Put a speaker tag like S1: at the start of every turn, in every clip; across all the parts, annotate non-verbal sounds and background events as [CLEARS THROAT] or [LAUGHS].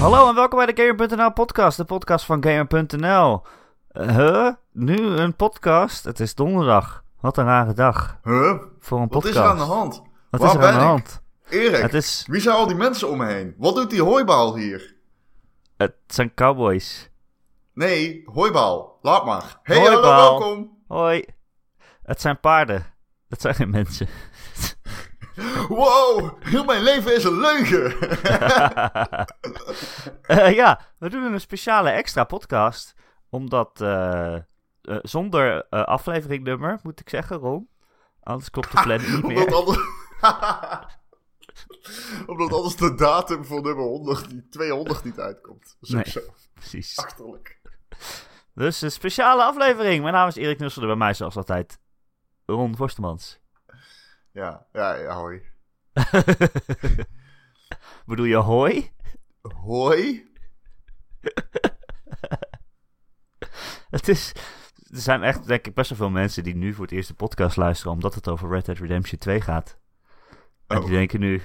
S1: Hallo en welkom bij de Gamer.nl podcast, de podcast van Gamer.nl. Uh, huh? Nu een podcast? Het is donderdag. Wat een rare dag
S2: Huh?
S1: voor een
S2: Wat
S1: podcast.
S2: is er aan de hand?
S1: Wat
S2: Waar
S1: is er aan de hand?
S2: Erik,
S1: Het, is,
S2: wie zijn al die mensen om me heen? Wat doet die hooibaal hier?
S1: het zijn cowboys.
S2: Nee, hooibaal. Laat maar. Hey,
S1: Hooibaal.
S2: hallo, welkom.
S1: Hoi. Het zijn paarden. Dat zijn geen mensen.
S2: Wow, heel mijn leven is een leugen. [LAUGHS]
S1: Eh, ja, we doen een speciale extra podcast. Omdat eh, eh, zonder afleveringnummer, moet ik zeggen, Ron. Anders klopt de [LAUGHS] planning niet
S2: Omdat
S1: meer.
S2: anders... [LAUGHS] Omdat anders de datum voor nummer 100, die 200 niet uitkomt.
S1: Nee.
S2: zo
S1: Precies.
S2: achterlijk.
S1: Dus een speciale aflevering. Mijn naam is Erik Nusselde, bij mij zoals altijd Ron Forstemans.
S2: Ja, ja, ja, hoi. [LAUGHS]
S1: Bedoel je hoi?
S2: Hoi? [LAUGHS]
S1: Het is... Er zijn echt, denk ik, best wel veel mensen die nu voor het eerst de podcast luisteren... omdat het over Red Dead Redemption 2 gaat. En
S2: Oh.
S1: die denken nu...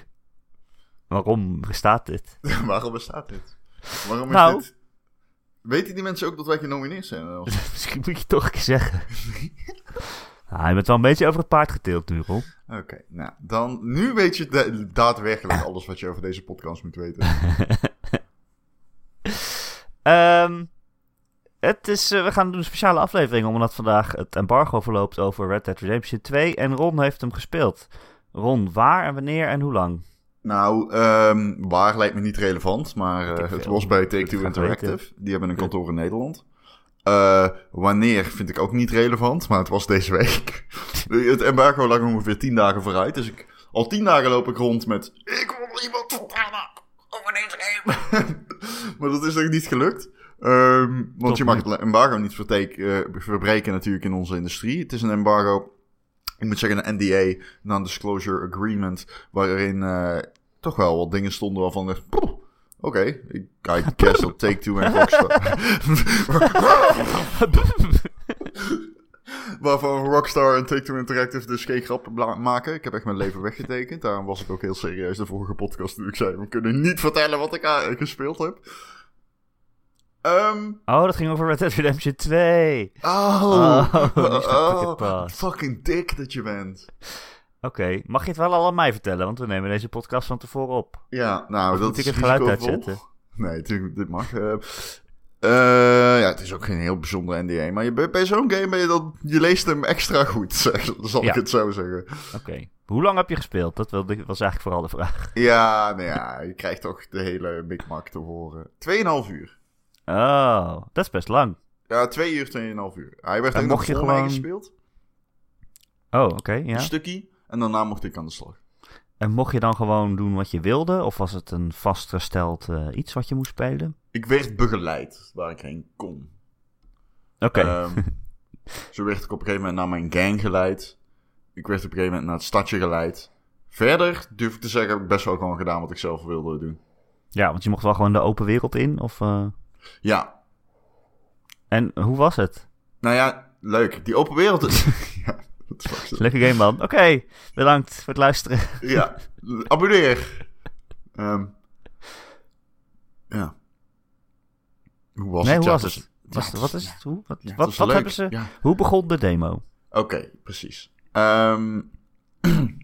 S1: Waarom bestaat dit? [LAUGHS]
S2: Waarom bestaat dit? Waarom is
S1: Nou.
S2: dit... Weten die mensen ook dat wij genomineerd zijn?
S1: Misschien moet je toch een keer zeggen. Ah, je bent wel een beetje over het paard geteeld nu, Ron.
S2: Oké, nou, dan... Nu weet je da- daadwerkelijk [LAUGHS] alles wat je over deze podcast moet weten. [LAUGHS]
S1: Ehm, het is, eh, we gaan doen een speciale aflevering omdat vandaag het embargo verloopt over Red Dead Redemption 2 en Ron heeft hem gespeeld. Ron, waar en wanneer en hoe lang?
S2: Nou, ehm, waar lijkt me niet relevant, maar eh, het was bij Take-Two Interactive. Die hebben een kantoor in Nederland. Eh, wanneer vind ik ook niet relevant, maar het was deze week. het embargo lag ongeveer tien dagen vooruit, dus ik, al tien dagen loop ik rond met... Ik wil iemand vertellen over deze game. maar dat is nog niet gelukt. Ehm, want je mag het embargo niet eh, verbreken natuurlijk in onze industrie. Het is een embargo, ik moet zeggen een NDA, Non-Disclosure Agreement, waarin eh, toch wel wat dingen stonden waarvan. "Poeh, Oké, ik I guess dat Take-Two en Rockstar... [LAUGHS] Waarvan Rockstar en Take-Two Interactive dus geen grap maken. Ik heb echt mijn leven weggetekend. Daarom was ik ook heel serieus de vorige podcast toen ik zei... We kunnen niet vertellen wat ik gespeeld heb. Ehm
S1: Oh, dat ging over Red Dead Redemption 2.
S2: oh,
S1: Oh, [LAUGHS]
S2: oh, fucking dik dat je bent.
S1: Oké, mag je het wel al aan mij vertellen, want we nemen deze podcast van tevoren op.
S2: Ja, nou,
S1: Of
S2: dat
S1: moet ik
S2: is
S1: het geluid uitzetten?
S2: Nee, natuurlijk, dit mag. Eh, eh, ja, het is ook geen heel bijzonder NDA. Maar je, bij, zo'n game ben je dan... Je leest hem extra goed, [LAUGHS] zeg, zal
S1: Ja.
S2: ik het zo zeggen.
S1: Oké, hoe lang heb je gespeeld? Dat was eigenlijk vooral de vraag.
S2: Ja, nou ja, je krijgt toch de hele Big Mac te horen. 2,5 uur.
S1: Oh, dat is best lang.
S2: Ja, 2 uur, 2,5 uur. Hij werd
S1: En mocht
S2: nog
S1: je gewoon-
S2: gespeeld.
S1: Oh, oké, ja.
S2: Een stukje. En daarna mocht ik aan de slag.
S1: En mocht je dan gewoon doen wat je wilde? Of was het een vastgesteld eh, iets wat je moest spelen?
S2: Ik werd begeleid waar ik heen kon.
S1: Oké.
S2: Ehm, [LAUGHS] zo werd ik op een gegeven moment naar mijn gang geleid. Ik werd op een gegeven moment naar het stadje geleid. Verder durf ik te zeggen, heb ik best wel gewoon gedaan wat ik zelf wilde doen.
S1: ja, want je mocht wel gewoon de open wereld in? Of, eh,
S2: Ja,
S1: En hoe was het?
S2: nou ja, leuk. Die open wereld... [LAUGHS] [LAUGHS] ja.
S1: Leuke game, man. Oké, bedankt voor het luisteren.
S2: Ja, abonneer. Ehm, ja. Hoe was
S1: nee,
S2: het?
S1: hoe was het? Was, wat is het? Hoe? Wat,
S2: ja,
S1: wat, hebben ze?
S2: Ja.
S1: Hoe begon de demo?
S2: Oké, precies. Ehm, [CLEARS THROAT]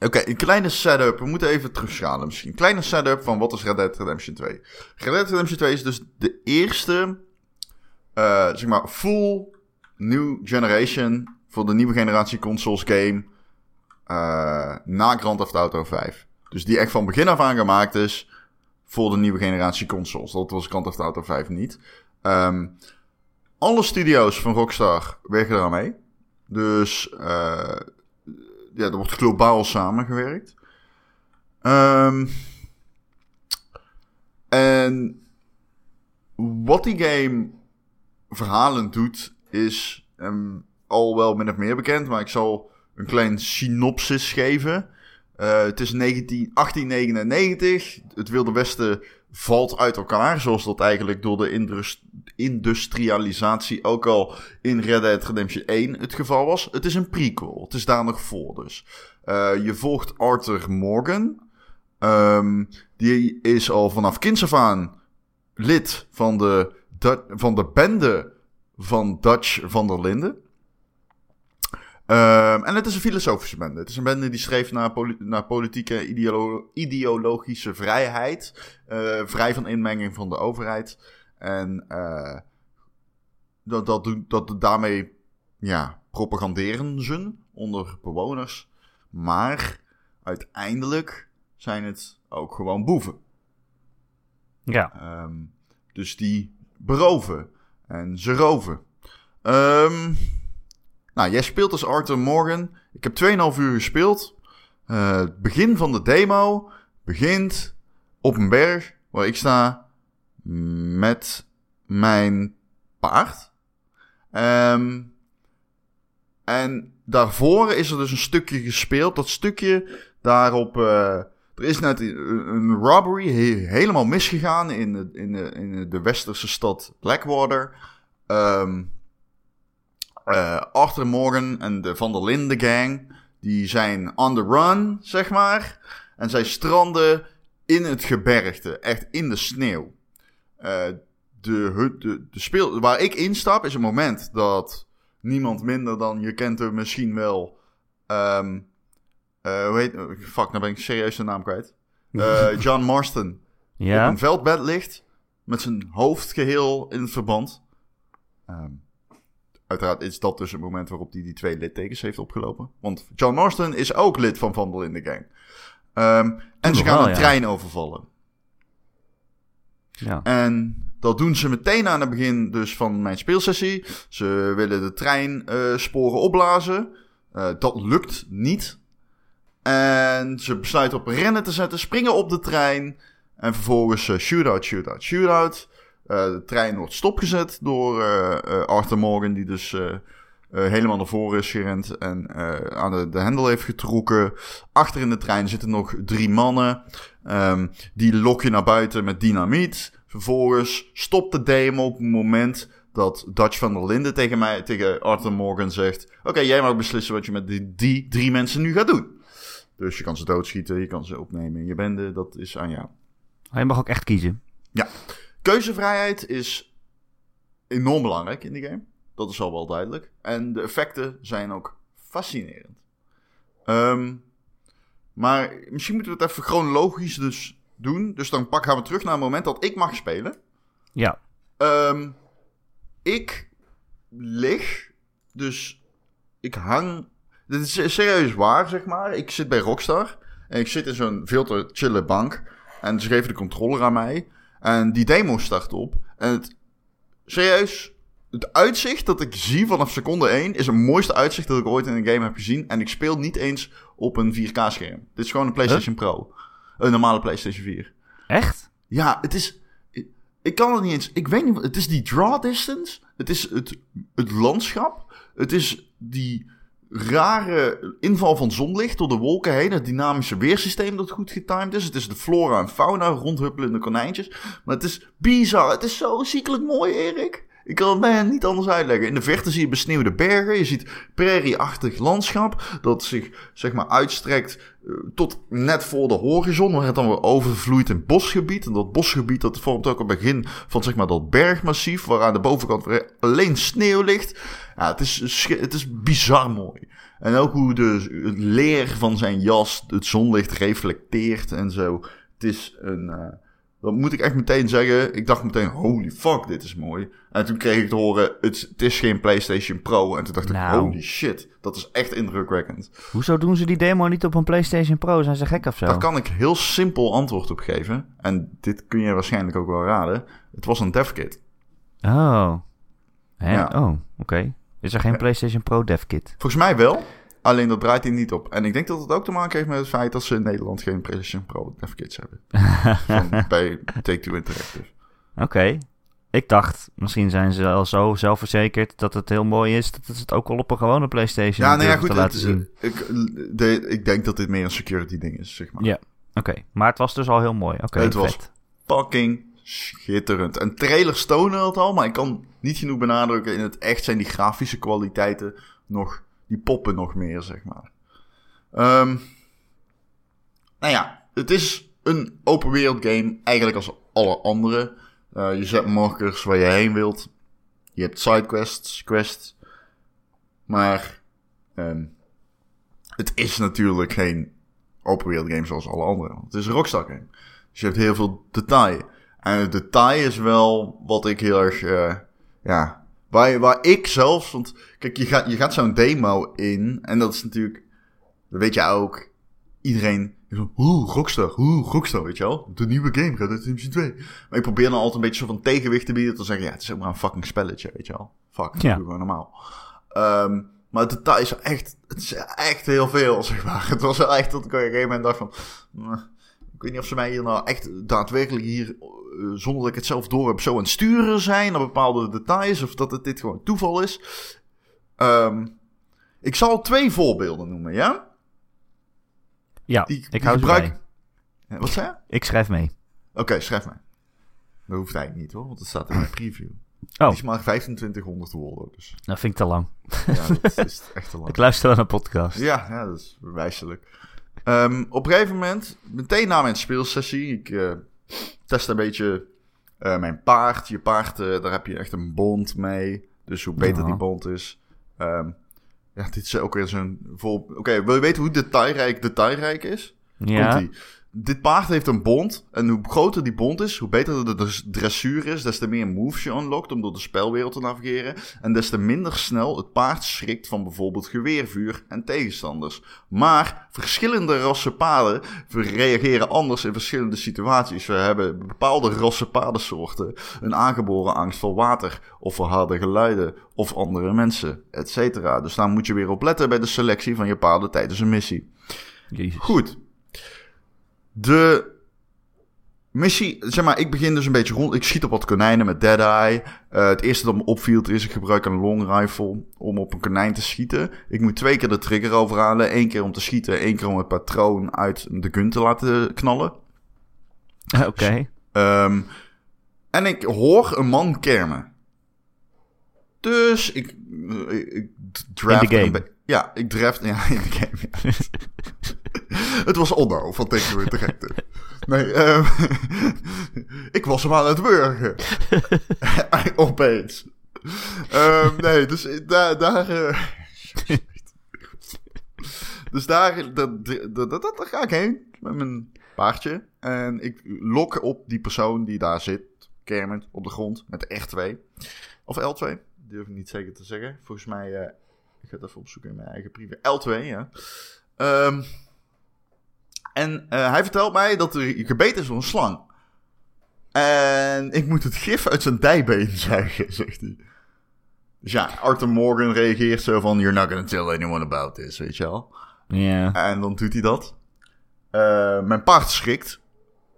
S2: Oké, een kleine setup. We moeten even terugschalen misschien. Een kleine setup van wat is Red Dead Redemption 2. Red Dead Redemption 2 is dus de eerste, eh, zeg maar, full new generation voor de nieuwe generatie consoles game eh, na Grand Theft Auto 5. Dus die echt van begin af aan gemaakt is voor de nieuwe generatie consoles. Dat was Grand Theft Auto 5 niet. Ehm, alle studio's van Rockstar werken eraan mee. Dus eh, ja, er wordt globaal samengewerkt. Ehm, en wat die game verhalend doet, is ehm, al wel min of meer bekend, maar ik zal een klein synopsis geven. Eh, het is 19, 1899. Het Wilde Westen valt uit elkaar, zoals dat eigenlijk door de indus- industrialisatie ook al in Red Dead Redemption 1 het geval was. Het is een prequel. Het is daar nog voor dus. Eh, je volgt Arthur Morgan. Ehm, die is al vanaf kinds af aan lid van de, van de bende van Dutch van der Linden. Ehm, en het is een filosofische bende. Het is een bende die streeft naar, poli- naar politieke ideolo- ideologische vrijheid. eh, vrij van inmenging van de overheid. En eh, dat, dat, doen- dat daarmee ja, propaganderen ze onder bewoners. Maar uiteindelijk zijn het ook gewoon boeven.
S1: Ja.
S2: Ehm, dus die beroven. En ze roven. Ehm, nou, jij speelt als Arthur Morgan. Ik heb 2,5 uur gespeeld. Eh, het begin van de demo begint op een berg waar ik sta met mijn paard. Ehm, en daarvoor is er dus een stukje gespeeld. Dat stukje daarop. eh, er is net een, robbery he- helemaal misgegaan in de, in de, in de westerse stad Blackwater. Ehm eh, Arthur Morgan en de Van der Linde gang. Die zijn on the run, zeg maar. En zij stranden in het gebergte. Echt in de sneeuw. Eh, de, hut- de, de speel, waar ik instap is een moment dat niemand minder dan, je kent hem misschien wel, ehm eh, hoe heet, fuck, nou ben ik serieus de naam kwijt. [LAUGHS] John Marston op
S1: Ja.
S2: een veldbed ligt, met zijn hoofd geheel in het verband. Ehm, uiteraard is dat dus het moment waarop hij die twee littekens heeft opgelopen. Want John Marston is ook lid van Van der Linde Gang. Ehm, en ze gaan
S1: wel,
S2: een
S1: ja.
S2: trein overvallen.
S1: Ja.
S2: En dat doen ze meteen aan het begin dus van mijn speelsessie. Ze willen de treinsporen sporen opblazen. Eh, dat lukt niet. En ze besluiten op rennen te zetten, springen op de trein. En vervolgens eh, shootout, shootout, shootout. Eh, de trein wordt stopgezet door eh, eh, Arthur Morgan, die dus helemaal naar voren is gerend en aan de, de hendel heeft getrokken. Achter in de trein zitten nog drie mannen. Ehm, die lok je naar buiten met dynamiet. Vervolgens stopt de demo op het moment dat Dutch van der Linden tegen mij, tegen Arthur Morgan zegt: Oké, jij mag beslissen wat je met die, die drie mensen nu gaat doen. Dus je kan ze doodschieten, je kan ze opnemen in je bende, dat is aan jou.
S1: Je mag ook echt kiezen.
S2: Keuzevrijheid is enorm belangrijk in die game. Dat is al wel duidelijk. En de effecten zijn ook fascinerend. Ehm, maar misschien moeten we het even chronologisch dus doen. Dus dan pak, gaan we terug naar het moment dat ik mag spelen.
S1: Ja.
S2: Ehm, ik lig, dus ik hang. Dit is serieus waar, zeg maar. Ik zit bij Rockstar en ik zit in zo'n veel te chille bank. En ze geven de controller aan mij. En die demo start op. En het, serieus, het uitzicht dat ik zie vanaf seconde 1 is het mooiste uitzicht dat ik ooit in een game heb gezien. En ik speel niet eens op een 4K-scherm. Dit is gewoon een PlayStation Pro. Een normale PlayStation 4.
S1: Echt?
S2: Ja, het is. ik- kan het niet eens. Ik weet niet. wat- Het is die draw distance. Het is het, het landschap. Het is die rare inval van zonlicht door de wolken heen. Het dynamische weersysteem dat goed getimed is. Het is de flora en fauna rondhuppelende konijntjes. Maar het is bizar. Het is zo ziekelijk mooi, Erik. Ik kan het bijna niet anders uitleggen. In de verte zie je besneeuwde bergen. Je ziet prairieachtig landschap. Dat zich zeg maar uitstrekt tot net voor de horizon. Waar het dan weer overvloeit in bosgebied. En dat bosgebied dat vormt ook het begin van zeg maar dat bergmassief. Waar aan de bovenkant alleen sneeuw ligt. Ja, het is, het is bizar mooi. En ook hoe de, het leer van zijn jas het zonlicht reflecteert en zo. Het is een... eh, dat moet ik echt meteen zeggen. Ik dacht meteen, holy fuck, dit is mooi. En toen kreeg ik te horen, het, het is geen PlayStation Pro. En toen dacht ik,
S1: Nou.
S2: holy shit, dat is echt indrukwekkend.
S1: Hoezo doen ze die demo niet op een PlayStation Pro? Zijn ze gek of zo?
S2: Daar kan ik heel simpel antwoord op geven. En dit kun je waarschijnlijk ook wel raden. Het was een devkit.
S1: Oh. Hè?
S2: Ja.
S1: Oh, oké. Is er geen PlayStation Pro dev kit?
S2: Volgens mij wel. Alleen dat draait hij niet op. En ik denk dat het ook te maken heeft met het feit dat ze in Nederland geen PlayStation Pro devkits hebben. [LAUGHS] Van, bij Take-Two Interactive.
S1: Oké. Ik dacht, misschien zijn ze al zo zelfverzekerd dat het heel mooi is dat ze het ook al op een gewone PlayStation
S2: Ja, nou ja, goed.
S1: te laten
S2: is-
S1: zien.
S2: ik, de, ik denk dat dit meer een security ding is, zeg maar.
S1: Ja. Oké, maar het was dus al heel mooi. Oké,
S2: Het was-
S1: vet.
S2: Fucking schitterend. En trailers tonen het al, maar ik kan niet genoeg benadrukken. In het echt zijn die grafische kwaliteiten nog... Die poppen nog meer, zeg maar. Ehm nou ja, het is een open wereld game, eigenlijk als alle andere. Eh, je zet markers waar je heen wilt. Je hebt sidequests, quests. Maar ehm, het is natuurlijk geen open wereld game zoals alle andere. Het is een Rockstar game. Dus je hebt heel veel detail. En het detail is wel wat ik heel erg, uh, ja, waar, waar ik zelfs, want kijk, je gaat, je gaat zo'n demo in en dat is natuurlijk, dat weet je ook, iedereen, oeh, Rockstar, oeh, Rockstar, weet je wel, de nieuwe game gaat uit Redemption 2. Maar ik probeer dan altijd een beetje zo van tegenwicht te bieden, te zeggen, ja, het is ook maar een fucking spelletje, weet je wel. Fuck, ja. gewoon normaal. Um, maar het detail is echt, het is echt heel veel, [LAUGHS] zeg maar. Het was wel echt dat ik op een gegeven moment dacht van, ik weet niet of ze mij hier nou echt daadwerkelijk hier, zonder dat ik het zelf door heb, zo aan het sturen zijn naar bepaalde details. Of dat het dit gewoon toeval is. Um, ik zal twee voorbeelden noemen, ja?
S1: Ja, die, ik hou gebruik...
S2: mee. Wat zei je?
S1: Ik schrijf mee.
S2: Oké, schrijf mee. Dat hoeft eigenlijk niet hoor, want het staat in mijn preview. Oh. Die is maar 2500 woorden. Dus. [LAUGHS]
S1: Dat vind ik te lang.
S2: Ja, dat is echt te [LAUGHS] lang.
S1: ik luister wel naar een podcast.
S2: Ja, ja dat is wijselijk. Um, op een gegeven moment, meteen na mijn speelsessie, ik uh, test een beetje uh, mijn paard. Je paard, uh, daar heb je echt een bond mee. Dus hoe beter die bond is. Um, ja, dit is ook weer zo'n vol... Oké, wil je weten hoe detailrijk detailrijk is?
S1: Ja.
S2: Dit paard heeft een bond. En hoe groter die bond is, hoe beter de dressuur is, des te meer moves je unlockt om door de spelwereld te navigeren. En des te minder snel het paard schrikt van bijvoorbeeld geweervuur en tegenstanders. Maar verschillende rassen paarden reageren anders in verschillende situaties. We hebben bepaalde rassen paardensoorten een aangeboren angst voor water of voor harde geluiden of andere mensen, etc. Dus daar moet je weer op letten bij de selectie van je paarden tijdens een missie.
S1: Jezus.
S2: Goed. De missie, zeg maar, ik begin dus een beetje rond. Ik schiet op wat konijnen met Dead Eye. Uh, het eerste dat me opviel is, ik gebruik een long rifle om op een konijn te schieten. Ik moet twee keer de trigger overhalen. Eén keer om te schieten, één keer om het patroon uit de gun te laten knallen. [LAUGHS]
S1: Oké. Okay.
S2: Um, en ik hoor een man kermen. Dus ik, ik, ik draft...
S1: In de game.
S2: Ja, ik draft... [LAUGHS] Ja, in de game, ja. [LAUGHS] [LAUGHS] het was Onno van Tegenwoordig te gekte. Nee, um, [LAUGHS] ik was hem aan het burgen. [LAUGHS] Opeens. Um, nee, dus daar... daar uh, dus daar, dat, dat, dat, daar ga ik heen met mijn paardje. En ik lok op die persoon die daar zit, kermend op de grond, met de R2. Of L2, durf ik niet zeker te zeggen. Volgens mij, uh, ik ga het even opzoeken in mijn eigen privé. L2, ja. Um, en uh, hij vertelt mij dat er gebeten is door een slang. En ik moet het gif uit zijn dijbeen [LAUGHS] zuigen, zegt hij. Dus ja, Arthur Morgan reageert zo van... You're not gonna tell anyone about this, weet je wel.
S1: Ja.
S2: En dan doet hij dat. Uh, mijn paard schrikt.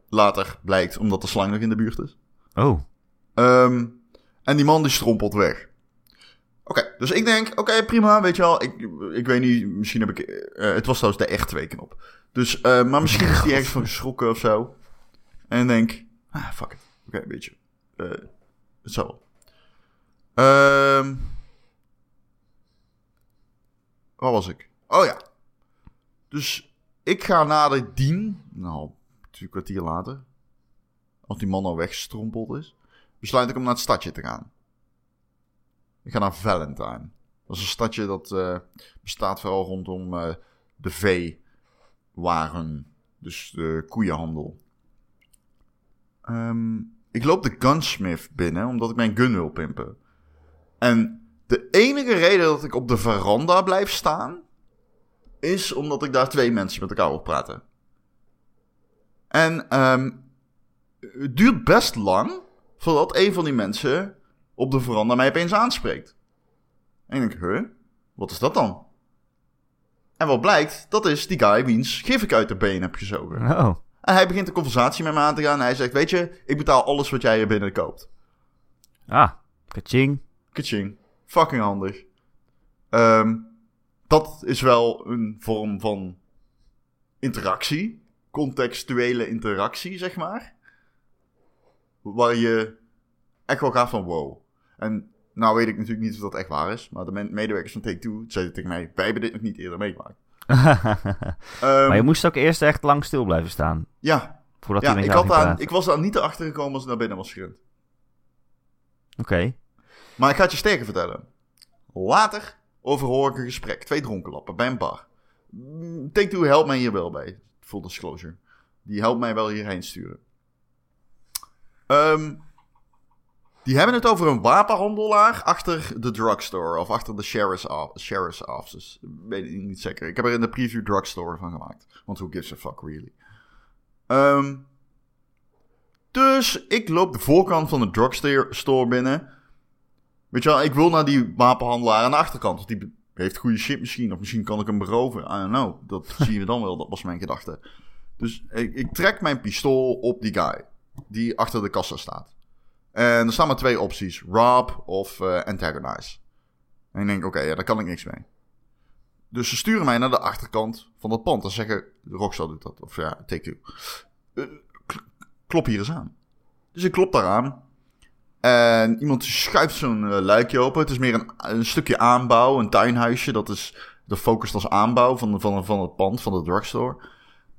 S2: Later blijkt, omdat de slang nog in de buurt is.
S1: Oh.
S2: Um, en die man die strompelt weg. Oké, dus ik denk, oké, prima, weet je wel. Ik, ik weet niet, misschien heb ik... Uh, het was trouwens de echt 2 knop. Dus, uh, maar misschien is hij [LAUGHS] ergens van geschrokken of zo. En denk, ah, fuck it. Oké, okay, weet je. Uh, het zal Ehm... waar was ik? Oh ja. Dus ik ga naar de dien. Nou, een kwartier later. Als die man al wegstrompeld is. Besluit ik om naar het stadje te gaan. Ik ga naar Valentine. Dat is een stadje dat uh, bestaat vooral rondom uh, de vee waren. Dus de koeienhandel. Um, ik loop de gunsmith binnen omdat ik mijn gun wil pimpen. En de enige reden dat ik op de veranda blijf staan. is omdat ik daar twee mensen met elkaar wil praten. En um, het duurt best lang voordat een van die mensen op de veranda mij opeens aanspreekt. En ik denk, huh? Wat is dat dan? En wat blijkt, dat is die guy wiens gif ik uit de been heb gezogen.
S1: Oh.
S2: En hij begint een conversatie met me aan te gaan. En hij zegt, weet je, ik betaal alles wat jij hier binnen koopt.
S1: Ah, kaching.
S2: Kaching. Fucking handig. Um, dat is wel een vorm van interactie. Contextuele interactie, zeg maar. Waar je echt wel gaat van wow. En nou weet ik natuurlijk niet of dat echt waar is. Maar de medewerkers van Take-Two zeiden tegen mij... wij hebben dit nog niet eerder meegemaakt.
S1: um, [LAUGHS] maar je moest ook eerst echt lang stil blijven staan.
S2: Ja,
S1: Voordat
S2: Ja, ik, had daar, ik was daar niet achter gekomen als ik naar binnen was gerend.
S1: Oké.
S2: Maar ik ga het je sterker vertellen. Later overhoor ik een gesprek. Twee dronkenlappen bij een bar. Mm, Take-Two helpt mij hier wel bij. Full disclosure. Die helpt mij wel hierheen sturen. Ehm, die hebben het over een wapenhandelaar achter de drugstore. Of achter de sheriff's, of- sheriff's offices. Weet ik niet zeker. Ik heb er in de preview drugstore van gemaakt. Want who gives a fuck really. Ehm, dus ik loop de voorkant van de drugstore binnen. Weet je wel, ik wil naar die wapenhandelaar aan de achterkant. Want die heeft goede shit misschien. Of misschien kan ik hem beroven. I don't know. Dat [LAUGHS] zien we dan wel. Dat was mijn gedachte. Dus ik, ik trek mijn pistool op die guy. Die achter de kassa staat. En er staan maar twee opties. Rob of eh, antagonize. En ik denk, oké, daar kan ik niks mee. Dus ze sturen mij naar de achterkant van dat pand. En zeggen, Rockstar doet dat. Of ja, Take-Two. Eh, k- klop hier eens aan. Dus ik klop daar aan. En iemand schuift zo'n eh, luikje open. Het is meer een, een stukje aanbouw, een tuinhuisje. Dat is de focust als aanbouw van, van, van het pand, van de drugstore.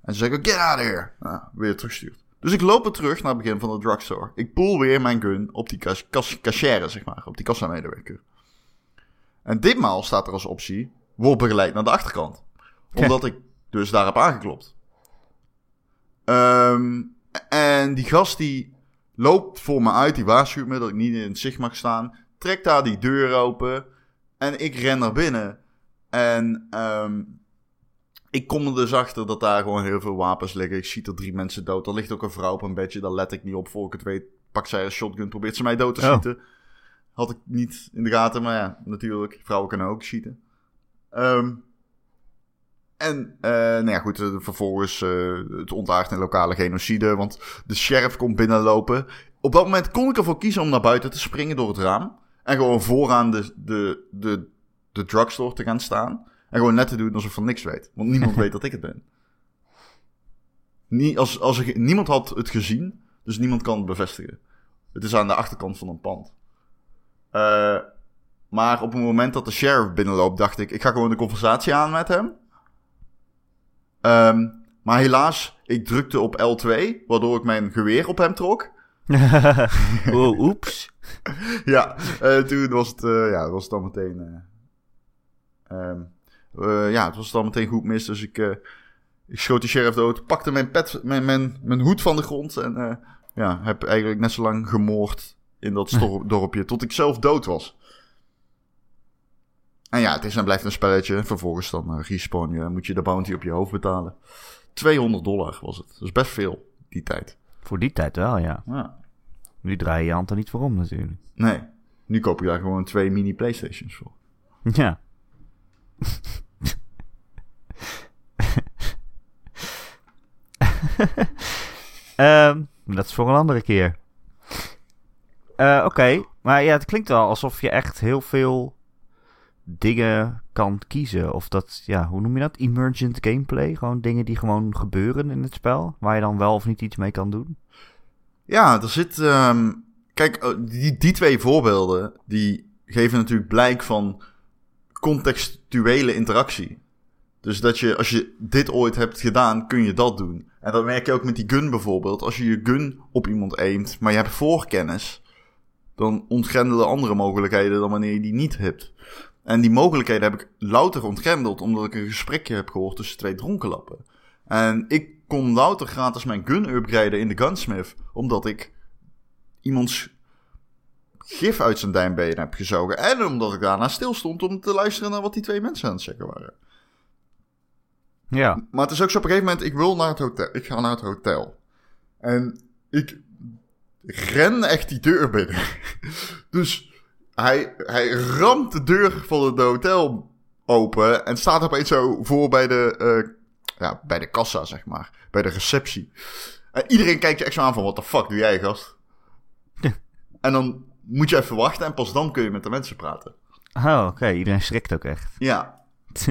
S2: En ze zeggen, get out of here. Nou, weer terugstuurt. Dus ik loop weer terug naar het begin van de drugstore. Ik pool weer mijn gun op die kas, kas, cashier, zeg maar. Op die kassamedewerker. En ditmaal staat er als optie, word begeleid naar de achterkant. Omdat ik dus daar heb aangeklopt. Ehm, en die gast die loopt voor me uit, die waarschuwt me dat ik niet in het zicht mag staan. Trekt daar die deur open en ik ren naar binnen. En ehm, ik kom er dus achter dat daar gewoon heel veel wapens liggen. Ik zie er drie mensen dood. Er ligt ook een vrouw op een bedje, daar let ik niet op. Voor ik het weet, pakt zij een shotgun, probeert ze mij dood te
S1: Oh.
S2: schieten. Had ik niet in de gaten, maar ja, natuurlijk. Vrouwen kunnen ook schieten. Ehm, en, eh nou ja, goed, eh, vervolgens eh, het ontaart in lokale genocide, want de sheriff komt binnenlopen. Op dat moment kon ik ervoor kiezen om naar buiten te springen door het raam. En gewoon vooraan de, de, de, de drugstore te gaan staan. En gewoon net te doen alsof ik van niks weet. Want niemand [LAUGHS] weet dat ik het ben. Nie, als, als ik, niemand had het gezien, dus niemand kan het bevestigen. Het is aan de achterkant van een pand. Eh, maar op het moment dat de sheriff binnenloopt, dacht ik, ik ga gewoon de conversatie aan met hem. Ehm, maar helaas, ik drukte op L2, waardoor ik mijn geweer op hem trok. [LAUGHS]
S1: oh, oeps. [LAUGHS]
S2: ja, eh, toen was het, eh, ja, was het dan meteen. eh, eh, ja, het was dan meteen goed mis. Dus ik, eh, ik schoot de sheriff dood, pakte mijn, pet, mijn, mijn, mijn hoed van de grond. En eh, ja, heb eigenlijk net zo lang gemoord in dat dorpje tot ik zelf dood was. En ja, het is en blijft een spelletje. Vervolgens dan respawn je, moet je de bounty op je hoofd betalen. 200 dollar was het. Dat is best veel, die tijd.
S1: Voor die tijd wel, ja.
S2: Ja.
S1: Nu draai je je hand er niet voor om natuurlijk.
S2: Nee, nu koop je daar gewoon twee mini Playstations voor.
S1: Ja. [LAUGHS] Ehm, dat is voor een andere keer. Eh, Oké, maar ja, het klinkt wel alsof je echt heel veel dingen kan kiezen. Of dat, ja, hoe noem je dat? Emergent gameplay. Gewoon dingen die gewoon gebeuren in het spel. Waar je dan wel of niet iets mee kan doen.
S2: Ja, er zit. ehm, kijk, eh, die, die twee voorbeelden. die geven natuurlijk blijk van. Contextuele interactie. Dus dat je, als je dit ooit hebt gedaan, kun je dat doen. En dat merk je ook met die gun bijvoorbeeld. Als je je gun op iemand aimt, maar je hebt voorkennis. dan ontgrendelen andere mogelijkheden dan wanneer je die niet hebt. En die mogelijkheden heb ik louter ontgrendeld. omdat ik een gesprekje heb gehoord tussen twee dronkenlappen. En ik kon louter gratis mijn gun upgraden in de gunsmith. Omdat ik iemands gif uit zijn duimbeen heb gezogen. En omdat ik daarna stil stond om te luisteren naar wat die twee mensen aan het zeggen waren.
S1: Ja.
S2: Maar het is ook zo op een gegeven moment, ik wil naar het hotel. Ik ga naar het hotel. En ik ren echt die deur binnen. [LAUGHS] Dus hij, hij ramt de deur van het hotel open en staat opeens zo voor bij de, eh, ja, bij de kassa, zeg maar. Bij de receptie. En iedereen kijkt je echt zo aan van, wat de fuck doe jij, gast? [LAUGHS] En dan moet je even wachten en pas dan kun je met de mensen praten.
S1: Oh, oké. Iedereen schrikt ook echt.
S2: Ja. [LAUGHS]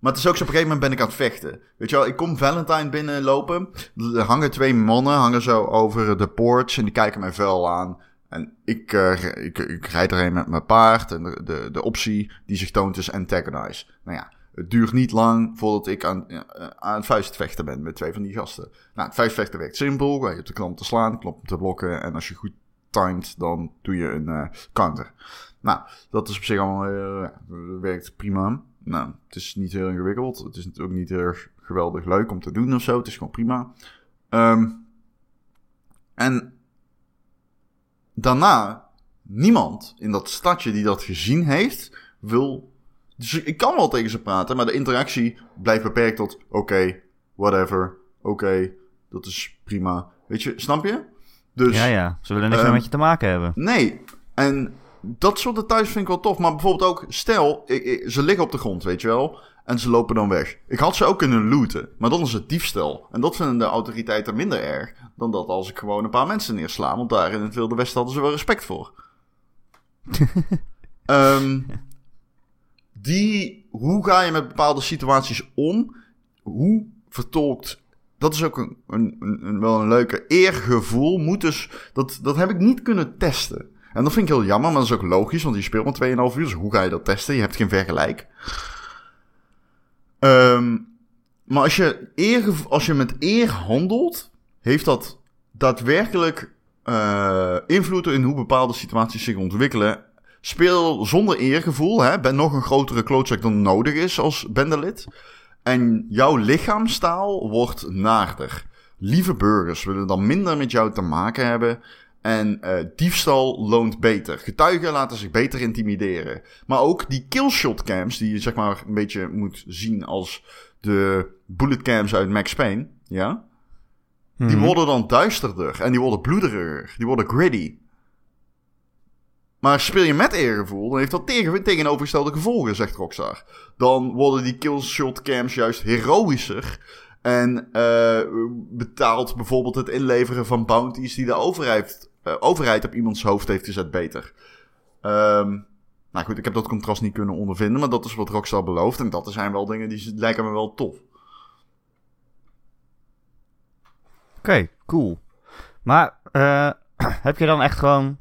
S2: maar het is ook zo, op een gegeven moment ben ik aan het vechten. Weet je wel, ik kom Valentine binnenlopen. Er hangen twee mannen, hangen zo over de porch en die kijken mij vuil aan. En ik, eh, ik, ik rijd erheen met mijn paard en de, de, de optie die zich toont is antagonize. Nou ja, Het duurt niet lang voordat ik aan, eh, aan het vuistvechten ben met twee van die gasten. Nou, het vuistvechten werkt simpel. Je hebt de knop te slaan, knop te blokken. En als je goed dan doe je een eh, counter. Nou, dat is op zich allemaal eh, werkt prima. Nou, het is niet heel ingewikkeld. Het is ook niet heel geweldig leuk om te doen of zo. Het is gewoon prima. Ehm, en daarna, niemand in dat stadje die dat gezien heeft, wil. Dus ik kan wel tegen ze praten, maar de interactie blijft beperkt tot: oké, whatever, oké, dat is prima. Weet je, snap je? Dus,
S1: ja, ja. Ze willen niks meer
S2: ehm,
S1: met je te maken hebben.
S2: Nee, en dat soort details vind ik wel tof. Maar bijvoorbeeld ook, stel, ik, ik- ze liggen op de grond, weet je wel. En ze lopen dan weg. Ik had ze ook kunnen looten, maar dan is het diefstal. En dat vinden de autoriteiten minder erg dan dat als ik gewoon een paar mensen neersla. Want daar in het Wilde Westen hadden ze wel respect voor. [LAUGHS] Ehm, die, hoe ga je met bepaalde situaties om? Hoe vertolkt. Dat is ook een, een, een, wel een leuke eergevoel. Moet dus, dat, dat heb ik niet kunnen testen. En dat vind ik heel jammer, maar dat is ook logisch, want je speelt maar 2,5 uur. Dus hoe ga je dat testen? Je hebt geen vergelijk. Ehm, maar als je, eer, als je met eer handelt, heeft dat daadwerkelijk eh, invloed in hoe bepaalde situaties zich ontwikkelen. Speel zonder eergevoel, hè, ben nog een grotere klootzak dan nodig is als bendelid. En jouw lichaamstaal wordt naarder. Lieve burgers willen dan minder met jou te maken hebben. En eh, diefstal loont beter. Getuigen laten zich beter intimideren. Maar ook die killshot cams, die je zeg maar een beetje moet zien als de bullet cams uit Max Payne. Ja? Die
S1: Mhm.
S2: worden dan duisterder en die worden bloederiger. Die worden gritty. Maar speel je met eergevoel, dan heeft dat tegen, tegenovergestelde gevolgen, zegt Rockstar. Dan worden die killshot cams juist heroïscher. En eh, betaalt bijvoorbeeld het inleveren van bounties die de overheid, eh, overheid op iemands hoofd heeft gezet beter. Ehm, nou goed, ik heb dat contrast niet kunnen ondervinden, maar dat is wat Rockstar belooft. En dat zijn wel dingen die lijken me wel tof.
S1: Oké, cool. Maar eh, [CLEARS THROAT] heb je dan echt gewoon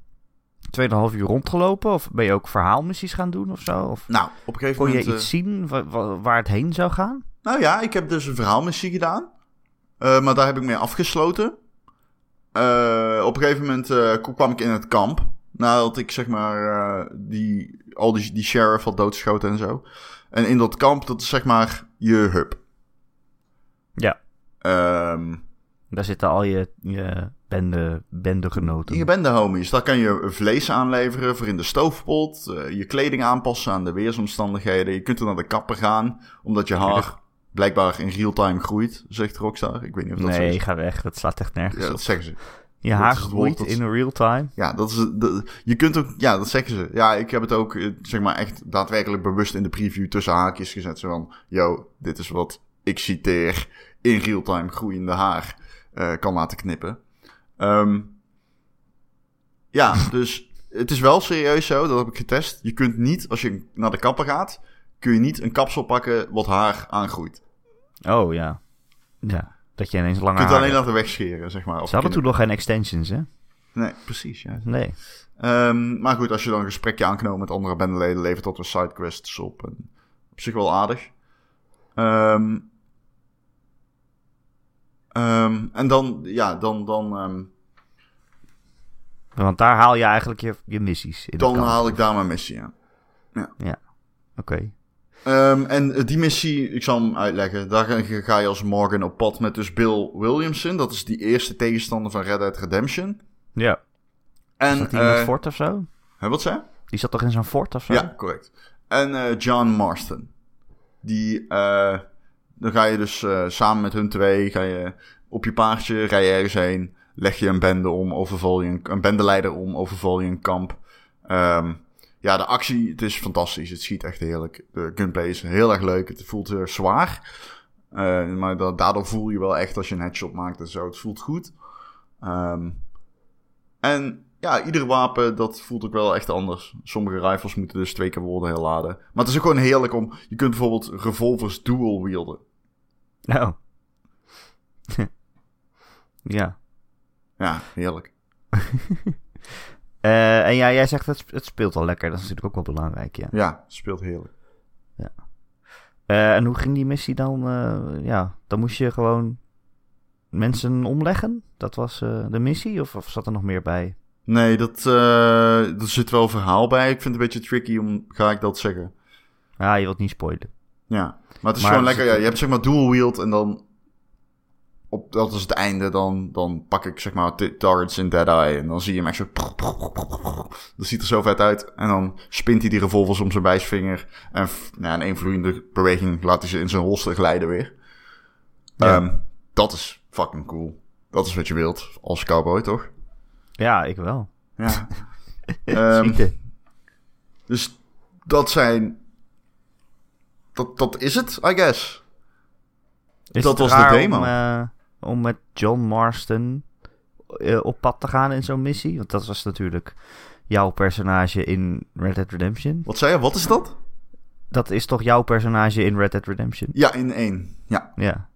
S1: 2,5 uur rondgelopen? Of ben je ook verhaalmissies gaan doen of zo? Of
S2: Nou, op een gegeven
S1: kon je
S2: moment... eh,
S1: iets zien wa- wa- waar het heen zou gaan?
S2: Nou ja, ik heb dus een verhaalmissie gedaan. Eh, maar daar heb ik mee afgesloten. Eh, op een gegeven moment eh, kwam ik in het kamp. Nadat ik zeg maar eh, die, al die, die sheriff had doodgeschoten en zo. En in dat kamp, dat is zeg maar je hub.
S1: Ja.
S2: Ehm,
S1: Daar zitten al je, je bende, bendegenoten.
S2: je bent de homies. Daar kan je vlees aanleveren voor in de stoofpot. eh, je kleding aanpassen aan de weersomstandigheden. Je kunt er naar de kapper gaan. Omdat je haar blijkbaar in real-time groeit, zegt Rockstar. Ik weet niet of dat zo
S1: nee,
S2: is.
S1: ga weg. Dat slaat echt nergens
S2: Ja,
S1: op.
S2: dat zeggen ze.
S1: Je
S2: dat
S1: haar groeit
S2: dat-
S1: in real time.
S2: Ja, dat is, je kunt ook, ja, dat zeggen ze. Ja, ik heb het ook, eh, zeg maar, echt daadwerkelijk bewust in de preview tussen haakjes gezet. Zo van, yo, dit is wat ik citeer in real-time groeiende haar eh, kan laten knippen. Ehm, ja, dus het is wel serieus zo, dat heb ik getest. Je kunt niet, als je naar de kapper gaat, kun je niet een kapsel pakken wat haar aangroeit.
S1: Oh ja. Ja. Dat je ineens
S2: Je
S1: langer
S2: kunt
S1: haar
S2: alleen laten wegscheren, zeg maar.
S1: Ze hadden toen nog geen extensions, hè?
S2: Nee, precies, ja.
S1: Nee.
S2: Ehm, maar goed, als je dan een gesprekje aanknopt met andere bendeleden, levert dat weer sidequests op. En op zich wel aardig. Ehm, ehm, en dan, ja, dan, dan, ehm,
S1: Want daar haal je eigenlijk je, je missies. In
S2: dan haal ik daar mijn missie aan.
S1: Oké.
S2: Ehm, en die missie, ik zal hem uitleggen. Daar ga- je als Morgan op pad met dus Bill Williamson. Dat is die eerste tegenstander van Red Dead Redemption.
S1: Ja.
S2: En,
S1: Zat hij in
S2: eh,
S1: het fort of zo?
S2: hè, wat zei?
S1: Die zat toch in zo'n fort of zo?
S2: Ja, correct. En eh, John Marston. Die, eh, dan ga je dus eh, samen met hun twee, ga je op je paardje, rij je ergens heen, leg je een bende om, overval je een, een bendeleider om, overval je een kamp. Ehm, ja, de actie, het is fantastisch. Het schiet echt heerlijk. De gunplay is heel erg leuk. Het voelt heel erg zwaar. Eh, maar da- daardoor voel je wel echt als je een headshot maakt en zo. Het voelt goed. Ehm, en ja, ieder wapen, dat voelt ook wel echt anders. Sommige rifles moeten dus twee keer worden herladen. Maar het is ook gewoon heerlijk om... Je kunt bijvoorbeeld revolvers dual wielden.
S1: Oh. [LAUGHS] ja.
S2: Ja, heerlijk. [LAUGHS]
S1: Eh, en ja, jij zegt het, het speelt al lekker. Dat is natuurlijk ook wel belangrijk, ja.
S2: Ja, speelt heerlijk.
S1: Eh, en hoe ging die missie dan? Eh, ja, dan moest je gewoon mensen omleggen. Dat was de missie, of, of zat er nog meer bij?
S2: Nee, dat, eh er zit wel verhaal bij. Ik vind het een beetje tricky om, ga ik dat zeggen.
S1: Ah, je wilt niet spoilen.
S2: Ja, maar het is
S1: Maar
S2: gewoon lekker. Ja, je hebt zeg maar dual wield en dan op dat is het einde. Dan, dan pak ik zeg maar targets in Dead Eye en dan zie je hem echt zo. [LAUGHS] Dat ziet er zo vet uit. En dan spint hij die revolvers om zijn wijsvinger en nou, ja, in één vloeiende beweging laat hij ze in zijn holster glijden weer.
S1: Ja.
S2: Ehm, dat is fucking cool. Dat is wat je wilt als cowboy, toch?
S1: Ja, ik wel.
S2: Ja. [LAUGHS]
S1: Schieten.
S2: dus dat zijn. Dat, dat is het, I guess.
S1: Is
S2: dat was de demo.
S1: Om, eh, om met John Marston eh, op pad te gaan in zo'n missie? Want dat was natuurlijk jouw personage in Red Dead Redemption.
S2: Wat zei je? Wat is dat?
S1: Dat is toch jouw personage in Red Dead Redemption?
S2: Ja, in één. Ja.
S1: Ja.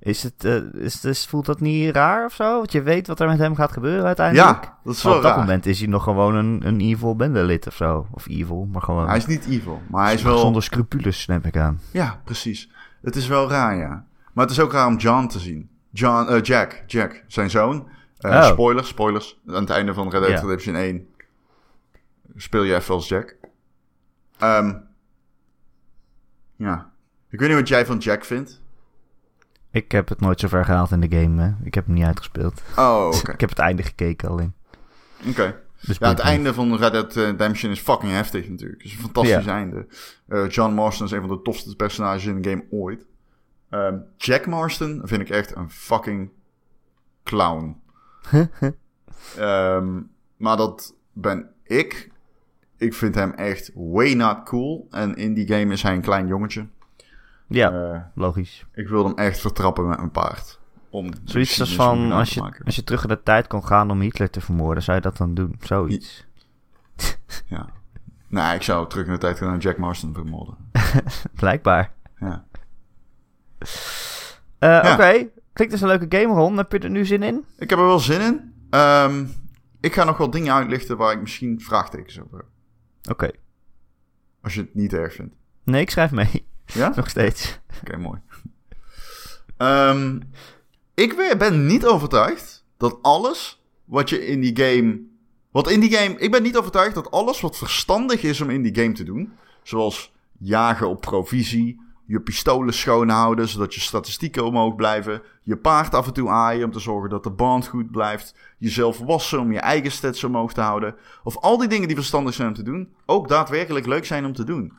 S2: Ja.
S1: Is het, eh, is, voelt dat niet raar of zo? Want je weet wat er met hem gaat gebeuren uiteindelijk.
S2: Ja, dat is wel
S1: op dat
S2: raar.
S1: moment is hij nog gewoon een, een evil bendelid of zo. Of evil, maar gewoon
S2: Hij is niet evil, maar hij is wel...
S1: zonder scrupules, neem ik aan.
S2: Ja, precies. Het is wel raar, ja. Maar het is ook raar om John te zien. John, eh, Jack, Jack, zijn zoon. Eh,
S1: Oh.
S2: Spoilers, spoilers. Aan het einde van Red Dead
S1: Ja.
S2: Redemption 1 speel je even als Jack. Ehm, ja. Ik weet niet wat jij van Jack vindt.
S1: Ik heb het nooit zo ver gehaald in de game. Hè. Ik heb hem niet uitgespeeld.
S2: Oh, [LAUGHS] oké.
S1: Ik heb het einde gekeken alleen.
S2: Oké.
S1: Dus
S2: Ja, het einde van Red Dead Redemption is fucking heftig natuurlijk. Het is een fantastisch
S1: Ja.
S2: einde. Eh, John Marston is een van de tofste personages in de game ooit. Ehm, Jack Marston vind ik echt een fucking clown. [LAUGHS] Ehm, maar dat ben ik. Ik vind hem echt way not cool. En in die game is hij een klein jongetje.
S1: Ja,
S2: Eh,
S1: logisch.
S2: ik wil hem echt vertrappen met een paard. Om
S1: Zoiets als van, als je, als je terug in de tijd kon gaan om Hitler te vermoorden, zou je dat dan doen? Zoiets.
S2: Ja. Nee, ik zou terug in de tijd gaan Jack Marston vermoorden. [LAUGHS]
S1: Blijkbaar.
S2: Ja.
S1: Eh, Oké, klinkt als een leuke game, Ron. Heb je er nu zin in?
S2: Ik heb er wel zin in. Ehm, ik ga nog wel dingen uitlichten waar ik misschien vraagtekens over heb.
S1: Oké.
S2: Als je het niet erg vindt.
S1: Nee, ik schrijf mee.
S2: Ja? [LAUGHS]
S1: Nog steeds.
S2: Oké, mooi. Ehm, ik ben niet overtuigd dat alles wat je in die game. Wat in die game. Ik ben niet overtuigd dat alles wat verstandig is om in die game te doen. Zoals jagen op provisie. Je pistolen schoonhouden zodat je statistieken omhoog blijven. Je paard af en toe aaien om te zorgen dat de band goed blijft. Jezelf wassen om je eigen stats omhoog te houden. Of al die dingen die verstandig zijn om te doen. Ook daadwerkelijk leuk zijn om te doen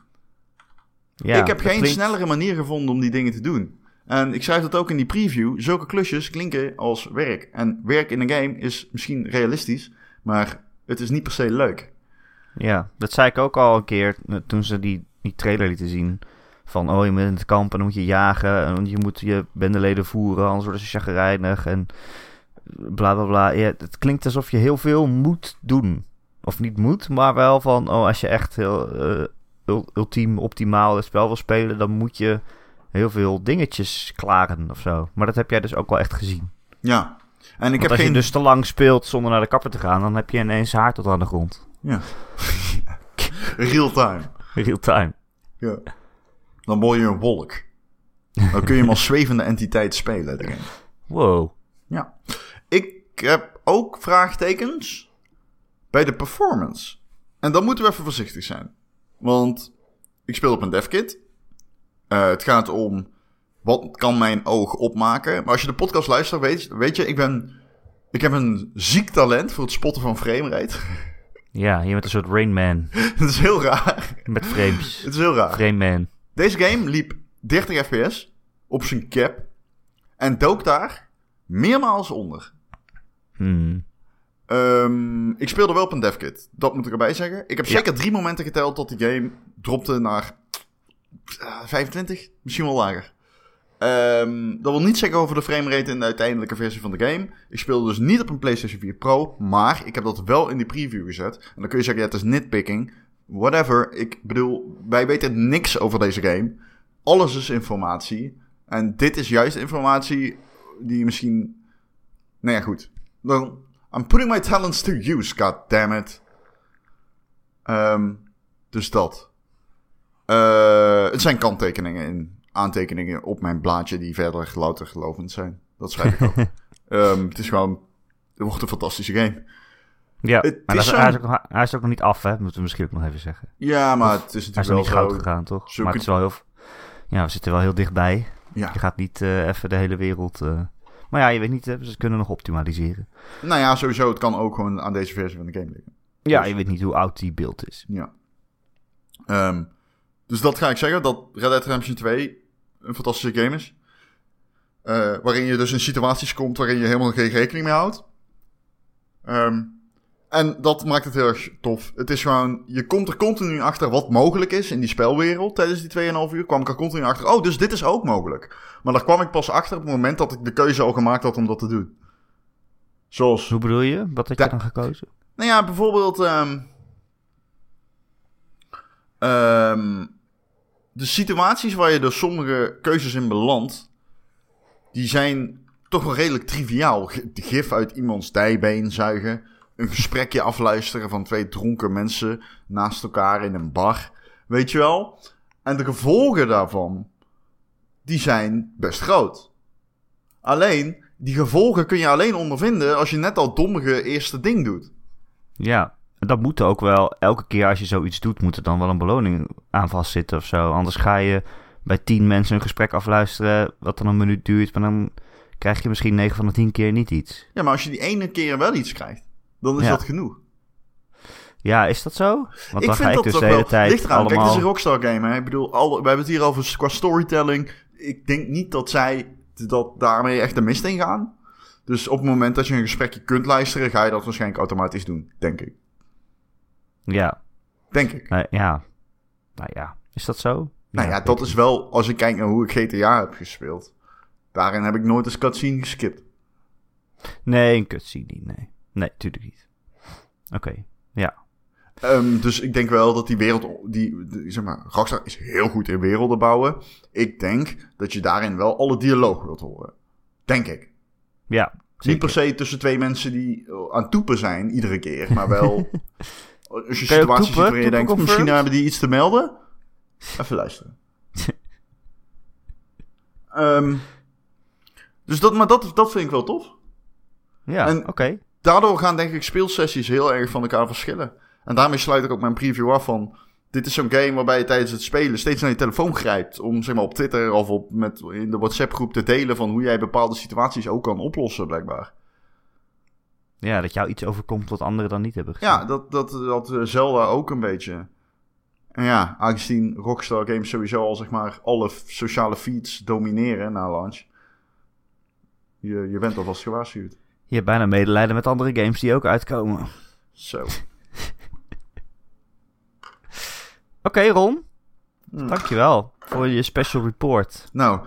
S1: Ja,
S2: ik heb geen
S1: klinkt-
S2: snellere manier gevonden om die dingen te doen. En ik schrijf dat ook in die preview. Zulke klusjes klinken als werk. En werk in een game is misschien realistisch, maar het is niet per se leuk.
S1: Ja, dat zei ik ook al een keer toen ze die, die trailer lieten zien. Van, oh, je bent in het kamp en dan moet je jagen. En je moet je bendeleden voeren, anders worden ze chagrijnig. En bla bla bla. Ja, het klinkt alsof je heel veel moet doen. Of niet moet, maar wel van, oh, als je echt heel eh, ultiem, optimaal het spel wil spelen, dan moet je heel veel dingetjes klaren of zo. Maar dat heb jij dus ook wel echt gezien.
S2: Ja. En ik
S1: Want
S2: heb
S1: als
S2: geen...
S1: je dus te lang speelt zonder naar de kapper te gaan, dan heb je ineens haar tot aan de grond.
S2: Ja. [LAUGHS] Real time.
S1: Real time.
S2: Ja. Dan word je een wolk. Dan kun je hem als zwevende entiteit spelen. game.
S1: Wow.
S2: Ja. Ik heb ook vraagtekens bij de performance. En dan moeten we even voorzichtig zijn. Want ik speel op een devkit. Eh, het gaat om wat kan mijn oog opmaken. Maar als je de podcast luistert, weet, weet je, ik ben... Ik heb een ziek talent voor het spotten van framerate.
S1: Ja, je bent een soort Rain Man [LAUGHS]
S2: Het is heel raar.
S1: met frames. [LAUGHS]
S2: Het is heel raar.
S1: Frame Man.
S2: Deze game liep 30 fps op zijn cap. En dook daar meermaals onder.
S1: Hmm.
S2: Ehm, ik speelde wel op een devkit. Dat moet ik erbij zeggen. Ik heb
S1: Ja.
S2: zeker drie momenten geteld tot die game dropte naar eh, 25, misschien wel lager. Ehm, dat wil niet zeggen over de framerate in de uiteindelijke versie van de game. Ik speelde dus niet op een PlayStation 4 Pro, maar ik heb dat wel in die preview gezet. En dan kun je zeggen, ja, het is nitpicking. Whatever. Ik bedoel, wij weten niks over deze game. Alles is informatie. En dit is juist informatie die je misschien... Nou ja, goed. Dan, I'm putting my talents to use, god damn it. Ehm, dus dat. Eh, het zijn kanttekeningen in aantekeningen op mijn blaadje die verder louter gelovend zijn. Dat schrijf ik ook. [LAUGHS] Ehm, het is gewoon, het wordt een fantastische game.
S1: Ja,
S2: Het
S1: maar
S2: is
S1: dat- hij, is ook, nog- hij is ook nog niet af, hè? Moeten we misschien ook nog even zeggen.
S2: Ja, maar het is
S1: Hij is
S2: natuurlijk wel
S1: niet goud
S2: zo.
S1: gegaan, toch? maar het is wel heel... Ja, we zitten wel heel dichtbij.
S2: Ja.
S1: Je gaat niet eh, even de hele wereld... eh, Maar ja, je weet niet, hè, ze kunnen nog optimaliseren.
S2: Nou ja, sowieso, het kan ook gewoon aan deze versie van de game liggen.
S1: Ja,
S2: Dus-
S1: je weet niet hoe oud die beeld is.
S2: Ja. Ehm, dus dat ga ik zeggen, dat Red Dead Redemption 2 een fantastische game is. Eh, waarin je dus in situaties komt waarin je helemaal geen rekening mee houdt. Ehm, en dat maakt het heel erg tof. Het is gewoon, je komt er continu achter wat mogelijk is in die spelwereld. Tijdens die 2,5 uur kwam ik er continu achter, oh, dus dit is ook mogelijk. Maar daar kwam ik pas achter op het moment dat ik de keuze al gemaakt had om dat te doen. Zoals
S1: Hoe bedoel je? Wat
S2: Ja.
S1: je dan gekozen?
S2: nou ja, bijvoorbeeld. ehm, ehm, de situaties waar je door sommige keuzes in belandt. die zijn toch wel redelijk triviaal. De gif uit iemands dijbeen zuigen. Een gesprekje afluisteren van twee dronken mensen naast elkaar in een bar. Weet je wel? En de gevolgen daarvan. die zijn best groot. Alleen, die gevolgen kun je alleen ondervinden als je net al dommige eerste ding doet.
S1: Ja, en dat moet ook wel. Elke keer als je zoiets doet, moet er dan wel een beloning aan vastzitten of zo. Anders ga je bij tien mensen een gesprek afluisteren, wat dan een minuut duurt. Maar dan krijg je misschien 9 van de 10 keer niet iets.
S2: Ja, maar als je die ene keer wel iets krijgt, dan is
S1: Ja.
S2: dat genoeg.
S1: Ja, is dat zo? Want dan ga ik
S2: dat
S1: dus de hele
S2: wel.
S1: tijd
S2: Ligt eraan. Kijk, het
S1: allemaal...
S2: is een Rockstar game. Hè? Ik bedoel, al, we hebben het hier over qua storytelling. Ik denk niet dat zij dat daarmee echt de mist in gaan. Dus op het moment dat je een gesprekje kunt luisteren, ga je dat waarschijnlijk automatisch doen. Denk ik.
S1: Ja,
S2: Denk ik.
S1: ja. Nou ja, is dat zo?
S2: Nou ja, dat is wel, als ik kijk naar hoe ik GTA heb gespeeld. Daarin heb ik nooit een cutscene geskipt.
S1: Nee, een cutscene niet, nee. Nee, tuurlijk niet. Oké, ja.
S2: Ehm, dus ik denk wel dat die wereld, die, die- zeg maar, Rockstar is heel goed in werelden bouwen. Ik denk dat je daarin wel alle dialoog wilt horen. Denk ik.
S1: Ja,
S2: Niet per se tussen twee mensen die aan toepen zijn, iedere keer. Maar wel, [LAUGHS] als je situaties ziet waarin je denkt, misschien hebben die iets te melden. Even luisteren. [LAUGHS] Ehm, dus dat, maar dat, dat vind ik wel tof.
S1: ja, oké.
S2: Daardoor gaan denk ik speelsessies heel erg van elkaar verschillen. En daarmee sluit ik ook mijn preview af van... Dit is zo'n game waarbij je tijdens het spelen steeds naar je telefoon grijpt... om zeg maar, op Twitter of op, met, in de WhatsApp-groep te delen... van hoe jij bepaalde situaties ook kan oplossen, blijkbaar.
S1: Ja, dat jou iets overkomt wat anderen dan niet hebben gezien.
S2: Ja, dat, dat, dat eh, Zelda ook een beetje. En ja, aangezien Rockstar Games sowieso al zeg maar alle sociale feeds domineren na launch. Je, je bent alvast gewaarschuwd.
S1: Je hebt bijna medelijden met andere games die ook uitkomen.
S2: Zo. [LAUGHS]
S1: Oké, Ron.
S2: Hm.
S1: Dankjewel voor je special report.
S2: Nou.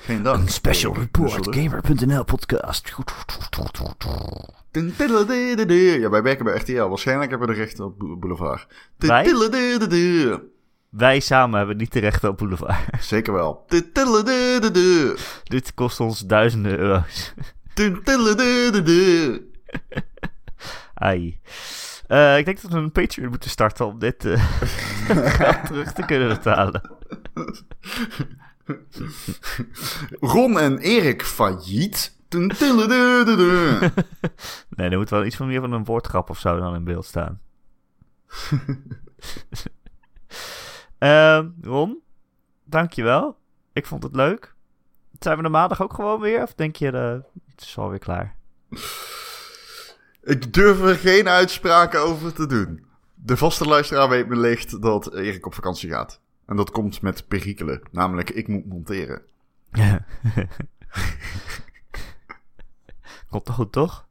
S2: Geen dank.
S1: Een special report. Gamer.nl podcast.
S2: Ja, wij werken bij RTL. Waarschijnlijk hebben we de rechten op Boulevard.
S1: Wij? Wij samen hebben niet de rechten op Boulevard.
S2: Zeker wel.
S1: Dit kost ons duizenden euro's. Ai. Eh, ik denk dat we een Patreon moeten starten om dit eh, [LAUGHS] geld terug te kunnen betalen.
S2: Ron en Erik failliet.
S1: Nee, er moet wel iets van meer van een woordgrap of zo dan in beeld staan. [LAUGHS] Ehm Ron, dankjewel. Ik vond het leuk. Zijn we er maandag ook gewoon weer? Of denk je, eh, het is alweer klaar?
S2: Ik durf er geen uitspraken over te doen. De vaste luisteraar weet wellicht dat Erik op vakantie gaat. En dat komt met perikelen. Namelijk, ik moet monteren. [LAUGHS]
S1: Komt goed, toch?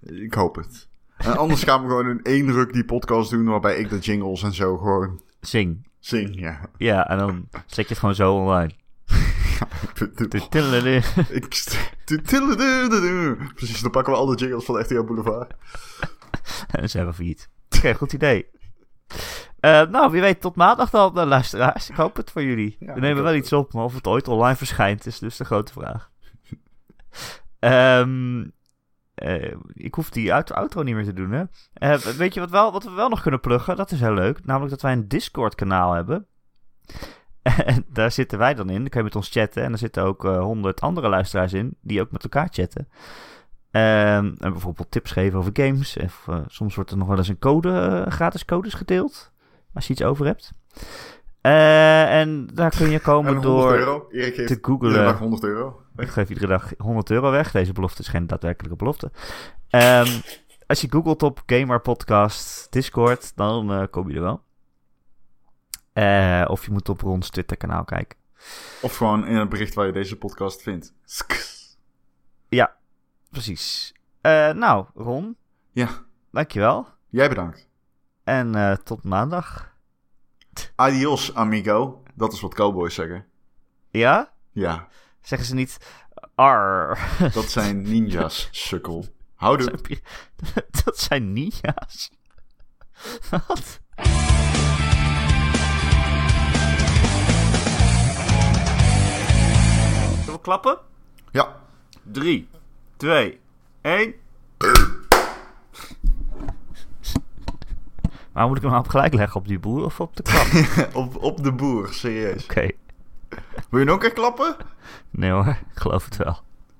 S2: Ik hoop het. En anders gaan we gewoon in één ruk die podcast doen... waarbij ik de jingles en zo gewoon
S1: Zing.
S2: Zing, ja.
S1: Ja, en dan zet je het gewoon zo online. [LAUGHS]
S2: Precies, dan pakken we al de jingles van RTL Boulevard. [LAUGHS]
S1: En ze hebben failliet. Oké, goed idee. Eh, nou, wie weet tot maandag dan, eh, luisteraars. Ik hoop het voor jullie.
S2: Ja,
S1: We nemen wel iets op, maar of het ooit online verschijnt is dus de grote vraag. [LAUGHS] Ehm, eh, ik hoef die out- outro niet meer te doen, hè. Eh, weet je wat, wel, wat we wel nog kunnen pluggen? Dat is heel leuk. Namelijk dat wij een Discord-kanaal hebben. En [LAUGHS] daar zitten wij dan in. Dan kun je met ons chatten. En er zitten ook honderd andere luisteraars in. Die ook met elkaar chatten. Ehm, en bijvoorbeeld tips geven over games. Of, eh, soms wordt er nog wel eens een code, eh, gratis codes gedeeld. Als je iets over hebt. Eh, en daar kun je
S2: En
S1: komen
S2: 100
S1: door
S2: euro.
S1: Te googlen.
S2: iedere dag 100 euro.
S1: Ik geef iedere dag 100 euro weg. Deze belofte is geen daadwerkelijke belofte. Ehm, als je googelt op Gamer Podcast Discord, dan eh, kom je er wel. Eh, of je moet op Rons Twitter kanaal kijken.
S2: Of gewoon in het bericht waar je deze podcast vindt. Sks.
S1: Precies. Nou, Ron,
S2: Ja,
S1: dankjewel.
S2: jij bedankt.
S1: En tot maandag.
S2: Adios, amigo. Dat is wat cowboys zeggen.
S1: Ja?
S2: Ja,
S1: Zeggen ze niet ar.
S2: dat zijn ninjas, [LAUGHS] sukkel. Houdoe. [LAUGHS]
S1: Dat zijn ninja's. Wat? Zullen we klappen?
S2: Ja.
S1: 3, 2, 1. Maar moet ik hem nou op gelijk leggen op die boer of op de klap? Oké. [LAUGHS]
S2: op, op de boer, serieus. Wil je nog een keer klappen?
S1: Nee hoor, ik geloof het wel.